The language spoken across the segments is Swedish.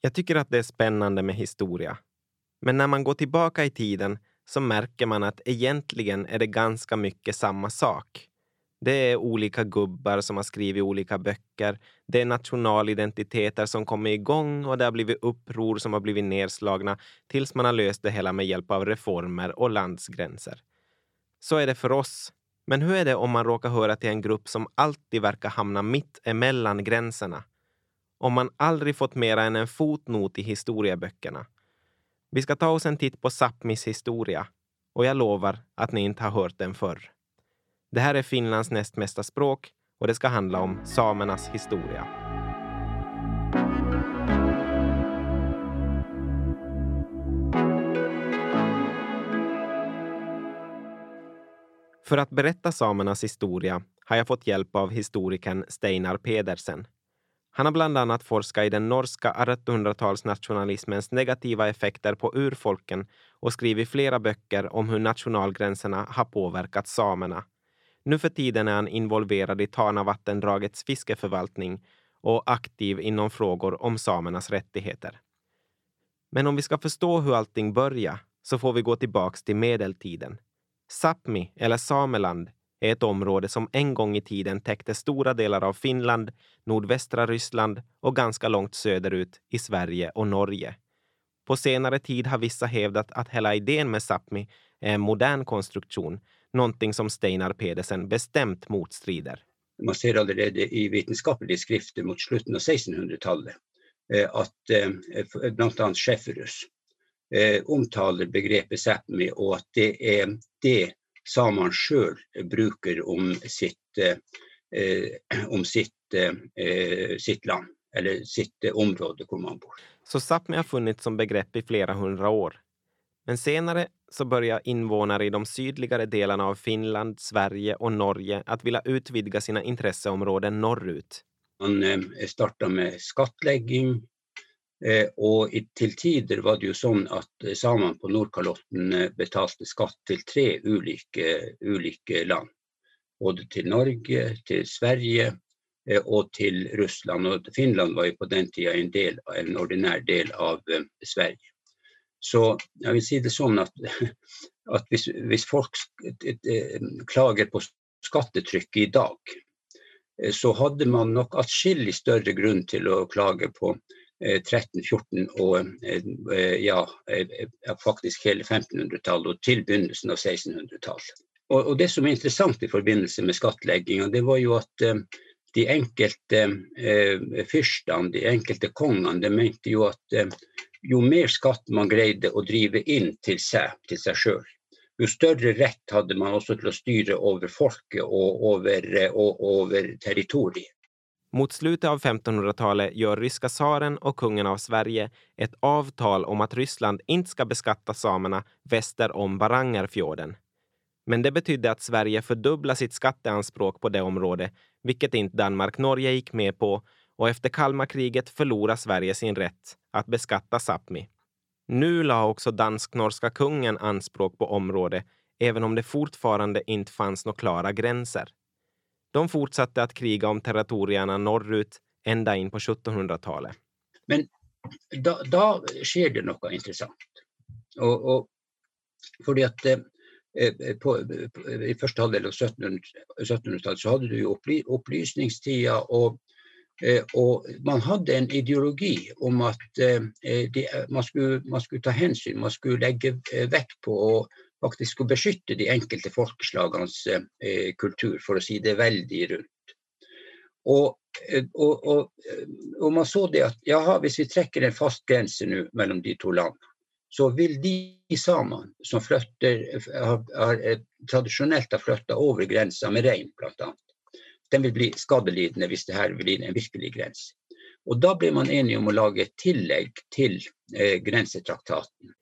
Jag tycker att det är spännande med historia. Men när man går tillbaka i tiden så märker man att egentligen är det ganska mycket samma sak. Det är olika gubbar som har skrivit olika böcker. Det är nationalidentiteter som kommer igång och det har blivit uppror som har blivit nedslagna tills man har löst det hela med hjälp av reformer och landsgränser. Så är det för oss. Men hur är det om man råkar höra till en grupp som alltid verkar hamna mitt emellan gränserna? Om man aldrig fått mera än en fotnot i historieböckerna. Vi ska ta oss en titt på Sápmis historia och jag lovar att ni inte har hört den förr. Det här är Finlands näst mesta språk och det ska handla om samernas historia. För att berätta samernas historia har jag fått hjälp av historikern Steinar Pedersen. Han har bland annat forskat i den norska 1800-talsnationalismens negativa effekter på urfolken och skrivit flera böcker om hur nationalgränserna har påverkat samerna. Nu för tiden är han involverad i Tanavattendragets fiskeförvaltning och aktiv inom frågor om samernas rättigheter. Men om vi ska förstå hur allting började så får vi gå tillbaks till medeltiden. Sápmi, eller Sameland, är ett område som en gång i tiden täckte stora delar av Finland, nordvästra Ryssland och ganska långt söderut i Sverige och Norge. På senare tid har vissa hävdat att hela idén med Sápmi är en modern konstruktion, någonting som Steinar Pedersen bestämt motstrider. Man ser allerede i vetenskapliga skrifter mot slutet av 1600-talet eh, att eh, eh, bland annat Schäferus omtalar begreppet Sápmi och att det är det samene sjøl bruker om sitt, eh, om sitt, eh, sitt land, eller sitt eh, område hvor man bor. Så Sápmi har funnits som begrepp i flera hundra år. Men senare så börjar invånare i de sydligare delarna av Finland, Sverige och Norge att vilja utvidga sina intresseområden norrut. Man eh, startar med skattlegging, Eh, Eh, og til tider var det jo sånn at eh, samene på Nordkalotten eh, betalte skatt til tre ulike, ulike land. Både til Norge, til Sverige og til Russland. Og Finland var jo på den tida en, del, en ordinær del av Sverige. Så jeg vil si det sånn at, at hvis, hvis, folk klager på skattetrykket i dag, så hadde man nok atskillig større grunn til å klage på 13, 14 og ja, eh, faktisk hele 1500-tallet og til begynnelsen av 1600-tallet. Og, det som er interessant i forbindelse med skattlegginga, det var jo at eh, de enkelte eh, fyrstene, de enkelte kongene, de mente jo at eh, jo mer skatt man greide å drive inn til seg, til seg sjøl, jo større rett hadde man også til å styre over folket og over, og over territoriet. Mot slutet av 1500-talet gör ryska tsaren och kungen av Sverige ett avtal om att Ryssland inte ska beskatta samerna väster om Varangerfjorden. Men det betydde att Sverige fördubblade sitt skatteanspråk på det området, vilket inte Danmark-Norge gick med på och efter Kalmarkriget förlorade Sverige sin rätt att beskatta Sápmi. Nu la också dansk-norska kungen anspråk på området, även om det fortfarande inte fanns några klara gränser. De fortsatte att kriga om territorierna norrut ända in på 1700-talet. Men då, då sker det något intressant. Och, och för att eh, på, på, I första halvdelen av 1700-talet så hade du ju opply, opplysningstida, eh, och man hade en ideologi om att eh, det, man, skulle, man, skulle, ta hänsyn, man skulle lägga eh, vekt på och, faktisk skulle beskytte de enkelte folkeslagenes eh, kultur, for å si det veldig rundt. Og, eh, og, og, eh, og, man så det at jaha, hvis vi trekker en fast grense nå mellom de to landene, så vil de samene som flytter, har, har, eh, tradisjonelt har flytta over grensa med rein, bl.a., den vil bli skadelidende hvis det her blir en virkelig grense. Og Da blir man enige om å lage et tillegg til eh, grensetraktaten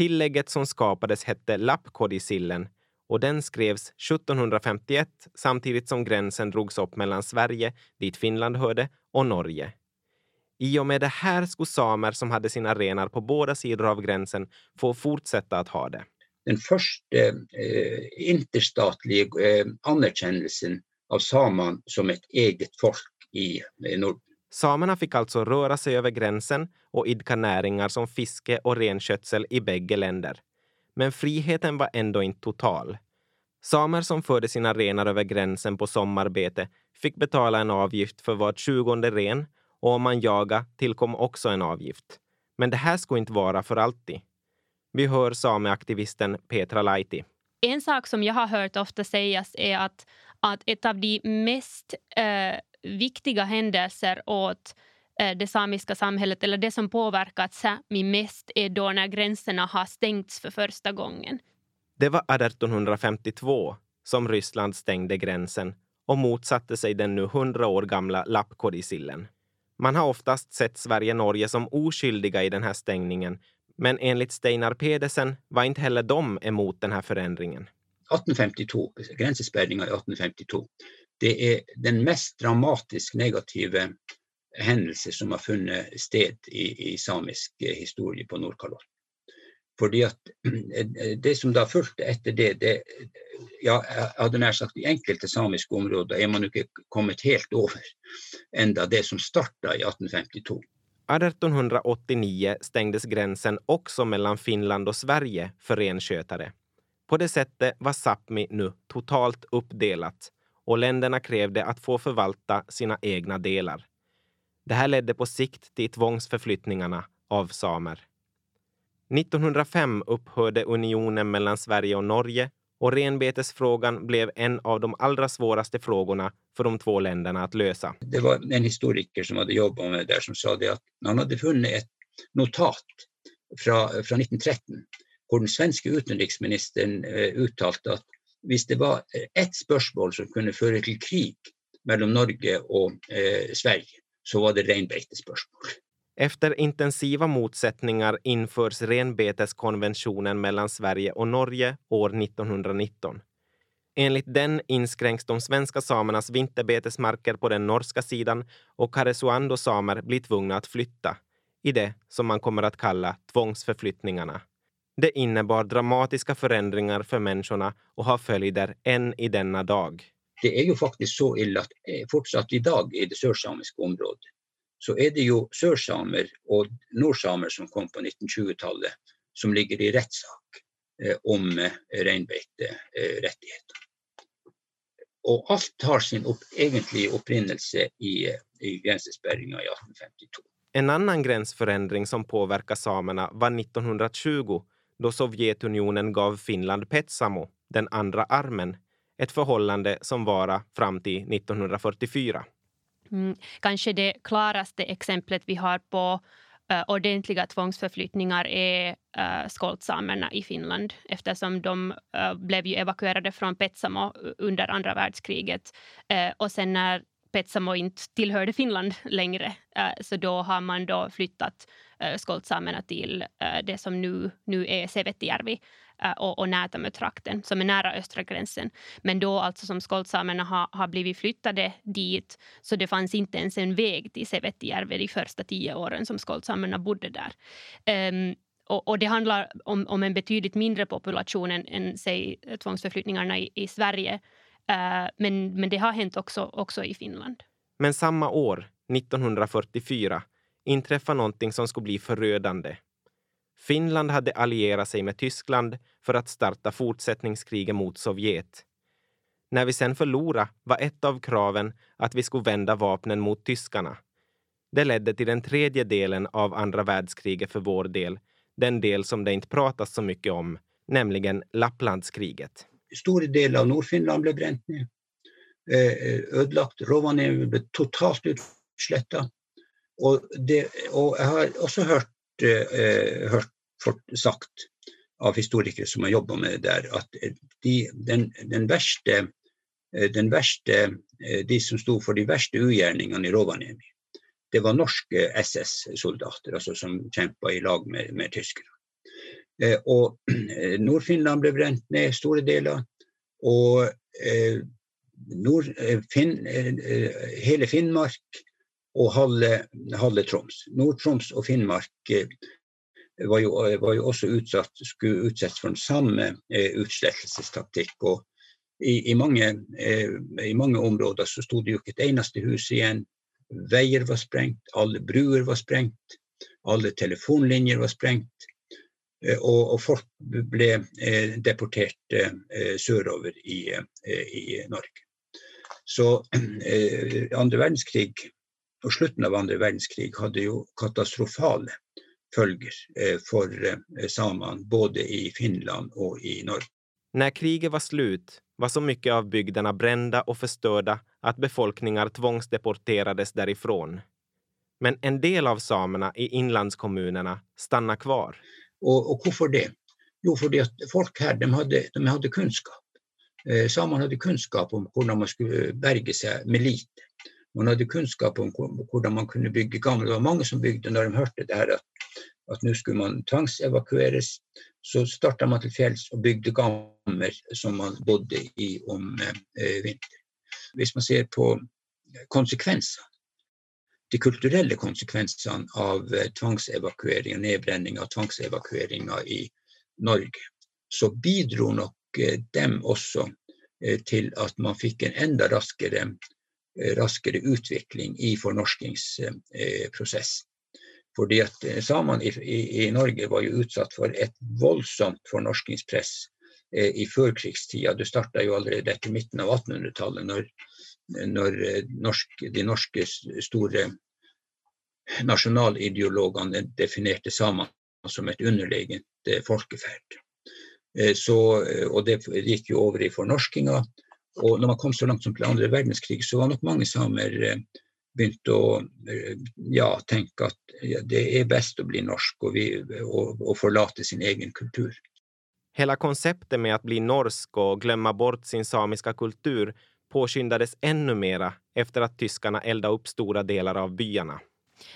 Tillägget som skapades hette Lappkodicillen och den skrevs 1751 samtidigt som gränsen drogs upp mellan Sverige, dit Finland hörde, och Norge. I och med det här skulle samer som hade sina renar på båda sidor av gränsen få fortsätta att ha det. Den första eh, interstatliga eh, anerkännelsen av samerna som ett eget folk i, eh, Norden Samerna fick alltså röra sig över gränsen och idka näringar som fiske och renskötsel i bägge länder. Men friheten var ändå inte total. Samer som förde sina renar över gränsen på sommarbete fick betala en avgift för var tjugonde ren och om man jagade tillkom också en avgift. Men det här skulle inte vara för alltid. Vi hör sameaktivisten Petra Laiti. En sak som jag har hört ofta sägas är att, att ett av de mest eh, viktiga händelser åt eh, det samiska samhället eller det som påverkat Sápmi mest är då när gränserna har stängts för första gången. Det var 1852 som Ryssland stängde gränsen och motsatte sig den nu hundra år gamla lappkodicillen. Man har oftast sett Sverige-Norge som oskyldiga i den här stängningen men enligt Steinar Pedersen var inte heller de emot den här förändringen. 1852, gränsespärrningar 1852, det är den mest dramatiskt negativa händelse som har funnit sted i, i samisk eh, historia på Nordkalotten. Fordi at det som da fulgte etter det, det ja, jeg hadde nær sagt I enkelte samiske områder er man inte ikke kommet helt over enda det som starta i 1852. 1889 stängdes gränsen också mellan Finland och Sverige för renskötare. På det sättet var Sápmi nu totalt uppdelat och länderna krävde att få förvalta sina egna delar. Det här ledde på sikt till tvångsförflyttningarna av samer. 1905 upphörde unionen mellan Sverige och Norge och renbetesfrågan blev en av de allra svåraste frågorna för de två länderna att lösa. Det var en historiker som hade jobbat med det där som sa det att han hade funnit ett notat från, från 1913 där den svenska utrikesministern eh, uttalat att hvis det var eh, ett spörsmål som kunde föra till krig mellan Norge och eh, Sverige så var det renbetesspörsmål. Efter intensiva motsättningar införs renbeteskonventionen mellan Sverige och Norge år 1919. Enligt den inskränks de svenska samernas vinterbetesmarker på den norska sidan och Karesuando-samer blir tvungna att flytta i det som man kommer att kalla tvångsförflyttningarna. Det innebar dramatiska förändringar för människorna och har följder än i denna dag. Det är ju faktiskt så illa att eh, fortsatt idag i det sörsamiska området så är det ju sörsamer och nordsamer som kom på 1920-talet som ligger i rättssak eh, om eh, renbeterättigheter. Och allt har sin upp, egentliga upprinnelse i, i gränsspärrningar i 1852. En annan gränsförändring som påverkar samerna var 1920 då Sovjetunionen gav Finland Petsamo, den andra armen, ett förhållande som varade fram till 1944. Mm, kanske det klaraste exemplet vi har på uh, ordentliga tvångsförflyttningar är uh, skoltsamerna i Finland eftersom de uh, blev ju evakuerade från Petsamo under andra världskriget. Uh, och sen när Petsamo inte tillhörde Finland längre uh, så då har man då flyttat uh, Eh, skoltsamerna till eh, det som nu, nu är Sevetijärvi eh, och, och Näätämötrakten som är nära östra gränsen. Men då alltså som skoltsamerna har, har blivit flyttade dit så det fanns inte ens en väg till Sevettijärvi de första tio åren som skoltsamerna bodde där. Um, och, och, det handlar om, om, en betydligt mindre population än, än säg, tvångsförflyttningarna i, i Sverige. Uh, men, men det har hänt också, också i Finland. Men samma år, 1944, inträffa någonting som skulle bli förödande Finland hade allierat sig med Tyskland för att starta fortsättningskriget mot Sovjet. När vi sen förlorade var ett av kraven att vi skulle vända vapnen mot tyskarna. Det ledde till den tredje delen av andra världskriget för vår del, den del som det inte pratas så mycket om, nämligen Lapplandskriget. Stora delar av Nordfinland blev bränt ner. Eh, eh, ödelagt. Rovaniemi blev totalt utslättat. Och, det, och jag har också hört eh, eh hört sagt av historiker som har jobbat med det där att eh, de, den, den värsta, eh, den värsta, de som stod för de värsta ugärningarna i Rovaniemi, det var norska SS-soldater alltså som kämpade i lag med, med tyskarna. Eh, och Nordfinland blev bränt ner stora delar och eh, Nord, fin, eh, hela Finnmark och halve, halve Troms. Nord-Troms och Finnmark eh, var ju, eh, var jo, också utsatt, skulle utsättas för samma eh, utslettelsestaktikk. og i, i, många, eh, I mange områden så stod det ju et eneste hus igjen. veier var sprengt, alle bruer var sprengt, alle telefonlinjer var sprengt. Eh, og, og folk ble eh, deportert eh, sørover i, eh, i, Norge. Så eh, andre verdenskrig og slutten av andre verdenskrig hadde jo katastrofale følger for samene både i Finland och i Norge. När kriget var slut var så mycket av bygderna brända och förstörda att befolkningar tvångsdeporterades därifrån. Men en del av samerna i inlandskommunerna stannar kvar. Och, och varför det? Jo, för att folk här de hade, de hade kunskap. Eh, samerna hade kunskap om hur man skulle berga sig med lite. Man hade kunskap om hur man kunde bygga gamla. Det var många som byggde när de hörde det här att, att nu skulle man tvångsevakueras. Så startade man till fjälls och byggde gammor som man bodde i om eh, vintern. Om man ser på konsekvenserna... de kulturella konsekvenserna av eh, och nedbränning av tvångsevakueringar i Norge, så bidrog nog eh, dem också eh, till att man fick en ända raskare Eh, raskere utvikling i fornorskingsprosessen. Fordi at eh, Samene i, i, i, Norge var jo utsatt for et voldsomt fornorskingspress eh, i førkrigstida. Det starta jo allerede etter midten av 1800-tallet, når når norsk, de norske store nasjonalideologene definerte samene som et underlegent folkeferd. Så, og det gikk jo over i fornorskinga. Og når man kom så langt som til andre verdenskrig, så var nok mange samer eh, begynt å eh, ja, tenke at ja, det er best å bli norsk og, vi, og, og forlate sin egen kultur. Hela konceptet med att bli norsk och glömma bort sin samiska kultur påskyndades ännu mera efter att tyskarna eldade upp stora delar av byarna.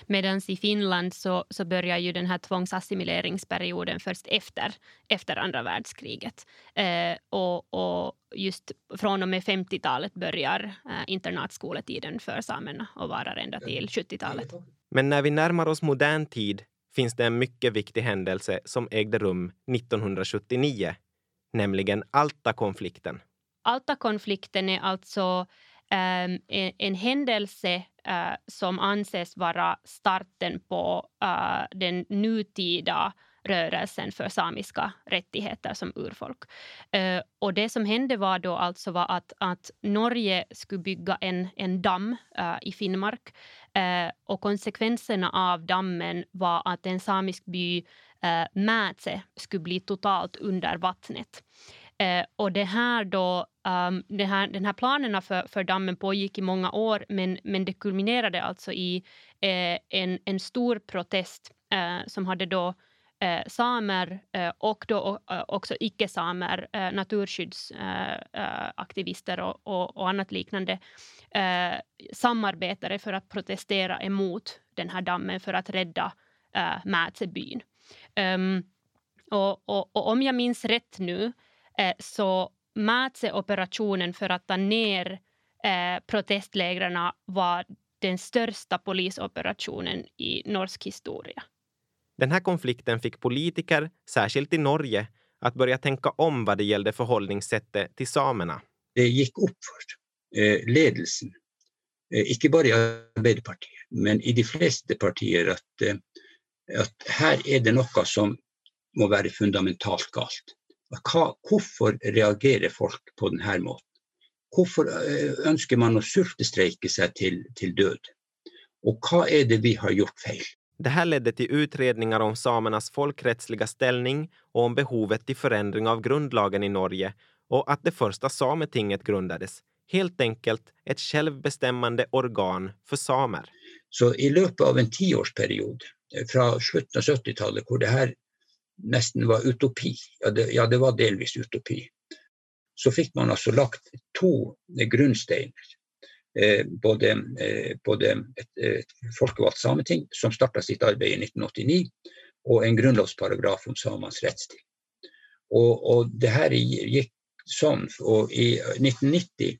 Medan i Finland så, så börjar ju den här tvångsassimileringsperioden först efter, efter andra världskriget. Eh, och, och just från och med 50-talet börjar eh, internatskoletiden för samerna och varar ända till 70-talet. Men när vi närmar oss modern tid finns det en mycket viktig händelse som ägde rum 1979, nämligen Alta-konflikten. Alta-konflikten är alltså Ehm, en, en, händelse eh, som anses vara starten på eh, den nutida rörelsen för samiska rättigheter som urfolk. Eh, och det som hände var då alltså var att, att Norge skulle bygga en, en damm i Finnmark och konsekvenserna av dammen var att en samisk by, uh, skulle bli totalt under vattnet. Eh, och det här då, um, det här, den här planerna för, för dammen pågick i många år men, men det kulminerade alltså i eh, en, en stor protest eh, som hade då eh, samer eh, och då eh, också icke-samer, eh, naturskyddsaktivister eh, eh, och, och, och, annat liknande samarbetare för att protestera emot den här dammen för att rädda uh, Um, och, och, och, om jag minns rätt nu Eh, så Mätse-operationen för att ta ner eh, protestlägren var den största polisoperationen i norsk historia. Den här konflikten fick politiker, särskilt i Norge, att börja tänka om vad det gällde förhållningssättet till samerna. Det gick upp för eh, ledelsen, inte bara i Arbeiderpartiet, men i de flesta partier, att, att här är det något som må vara fundamentalt galt. Hva, hvorfor reagerer folk på denne måten? Hvorfor eh, ønsker man å sultestreike seg till til død? Och vad är det vi har gjort fel? Det här ledde till utredningar om samernas folkrättsliga ställning och om behovet till förändring av grundlagen i Norge och att det första sametinget grundades. Helt enkelt ett självbestämmande organ för samer. Så i löpet av en tioårsperiod eh, från slutet av 70-talet, hvor det här nästan var utopi. Ja det, ja, det var delvis utopi. Så fick man alltså lagt två eh, grundstenar. Eh, både, eh, både ett, ett folkevalgt sameting som startade sitt arbete 1989 och en grundlovsparagraf om samans rättsstil. Och, och det här gick sånn. och i eh, 1990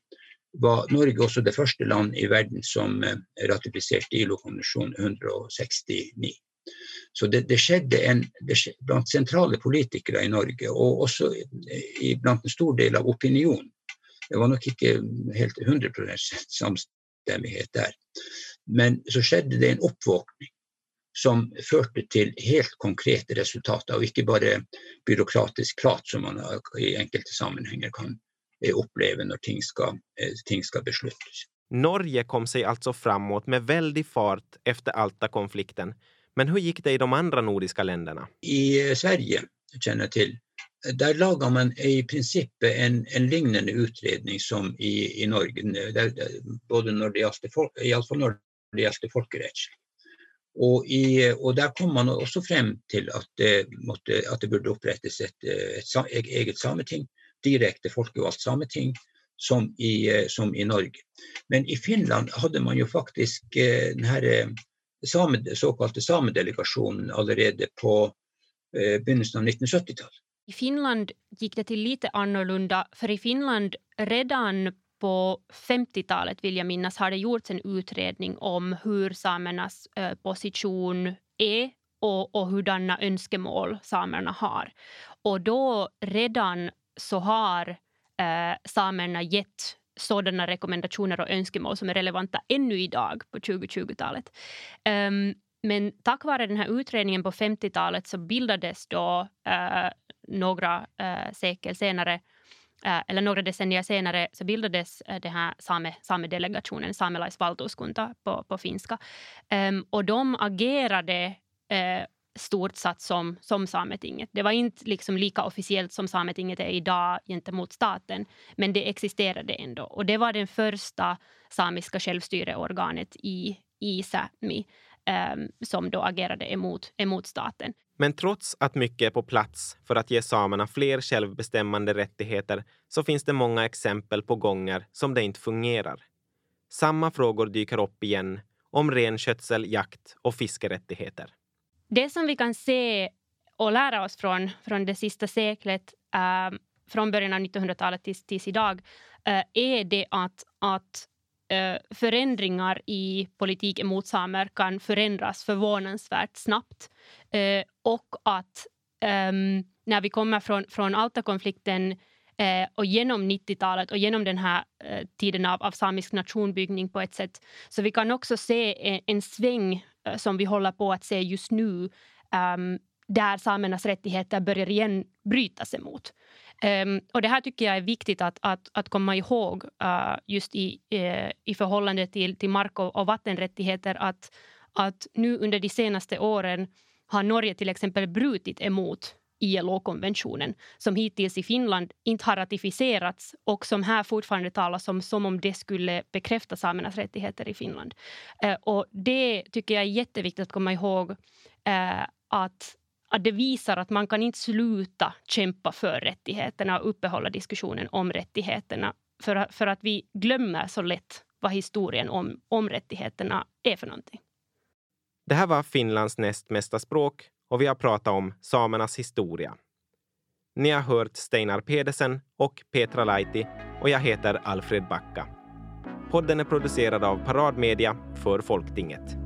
var Norge också det första land i världen som eh, ratificerade ILO-konvensjon 169. Så det, det skedde en, det skjedde blant sentrale i Norge, och också i, bland en stor del av opinionen. Det var nog inte helt 100% samstemmighet. Men så skedde det en uppvakning som förde till helt konkreta resultat och inte bara byråkratisk prat som man i enkelte sammanhang kan eh, uppleva när ting ska eh, ting ska beslutas. Norge kom sig alltså framåt med väldig fart efter Alta-konflikten. Men hur gick det i de andra nordiska länderna? I eh, Sverige, känner jag till, där lagar man i princip en, en liknande utredning som i, i Norge, där, där, både när det gällde, folk, i alla fall när det gällde. Och, i, och där kom man också fram till att det, måtte, att det borde upprättas ett, eh, ett, ett eget sameting, direkt folkvalt sameting, som i, eh, som i Norge. Men i Finland hade man ju faktiskt den här same, såkalte samedelegationen allerede på eh, begynnelsen av 1970-talet. I Finland gick det till lite annorlunda, för i Finland redan på 50-talet vill jag minnas har det gjorts en utredning om hur samernas eh, position är och, och hurdana önskemål samerna har. Och då redan så har eh, samerna gett sådana rekommendationer och önskemål som är relevanta ännu idag på 2020-talet. Um, ehm, men tack vare den här utredningen på 50-talet så bildades då uh, några uh, sekel senare uh, eller några decennier senare så bildades uh, den här same, samedelegationen, Saamelaisvaltuuskunta på, på finska. Um, och de agerade stort satt som, som Sametinget. Det var inte liksom lika officiellt som Sametinget är idag gentemot staten, men det existerade ändå. Och det var det första samiska självstyreorganet i, i Sápmi um, som då agerade emot, emot staten. Men trots att mycket är på plats för att ge samerna fler självbestämmande rättigheter så finns det många exempel på gånger som det inte fungerar. Samma frågor dyker upp igen om renskötsel, jakt och fiskerättigheter det som vi kan se och lära oss från, från det sista seklet, äh, från början av 1900-talet tills, tills idag, äh, är det att, att äh, förändringar i politiken mot samer kan förändras förvånansvärt snabbt. Äh, och att ehm, när vi kommer från, från Alta-konflikten eh, och genom 90-talet och genom den här eh, tiden av, av samisk nationbyggning på ett sätt, så vi kan också se en, en sväng Eh, som vi håller på att se just nu um, där samernas rättigheter börjar igen brytas emot. Um, ehm, och det här tycker jag är viktigt att, att, att komma ihåg uh, just i, uh, i förhållande till, till mark och, och vattenrättigheter att, att nu under de senaste åren har Norge till exempel brutit emot ILO-konventionen som hittills i Finland inte har ratificerats och som här fortfarande talas om som om det skulle bekräfta samernas rättigheter i Finland. Eh, och det tycker jag är jätteviktigt att komma ihåg eh, att att det visar att man kan inte sluta kämpa för rättigheterna och uppehålla diskussionen om rättigheterna för, för att vi glömmer så lätt vad historien om, om rättigheterna är för någonting. Det här var Finlands näst mesta språk och vi har pratat om samernas historia. Ni har hört Steinar Pedersen och Petra Laiti och jag heter Alfred Backa. Podden är producerad av Paradmedia för Folktinget.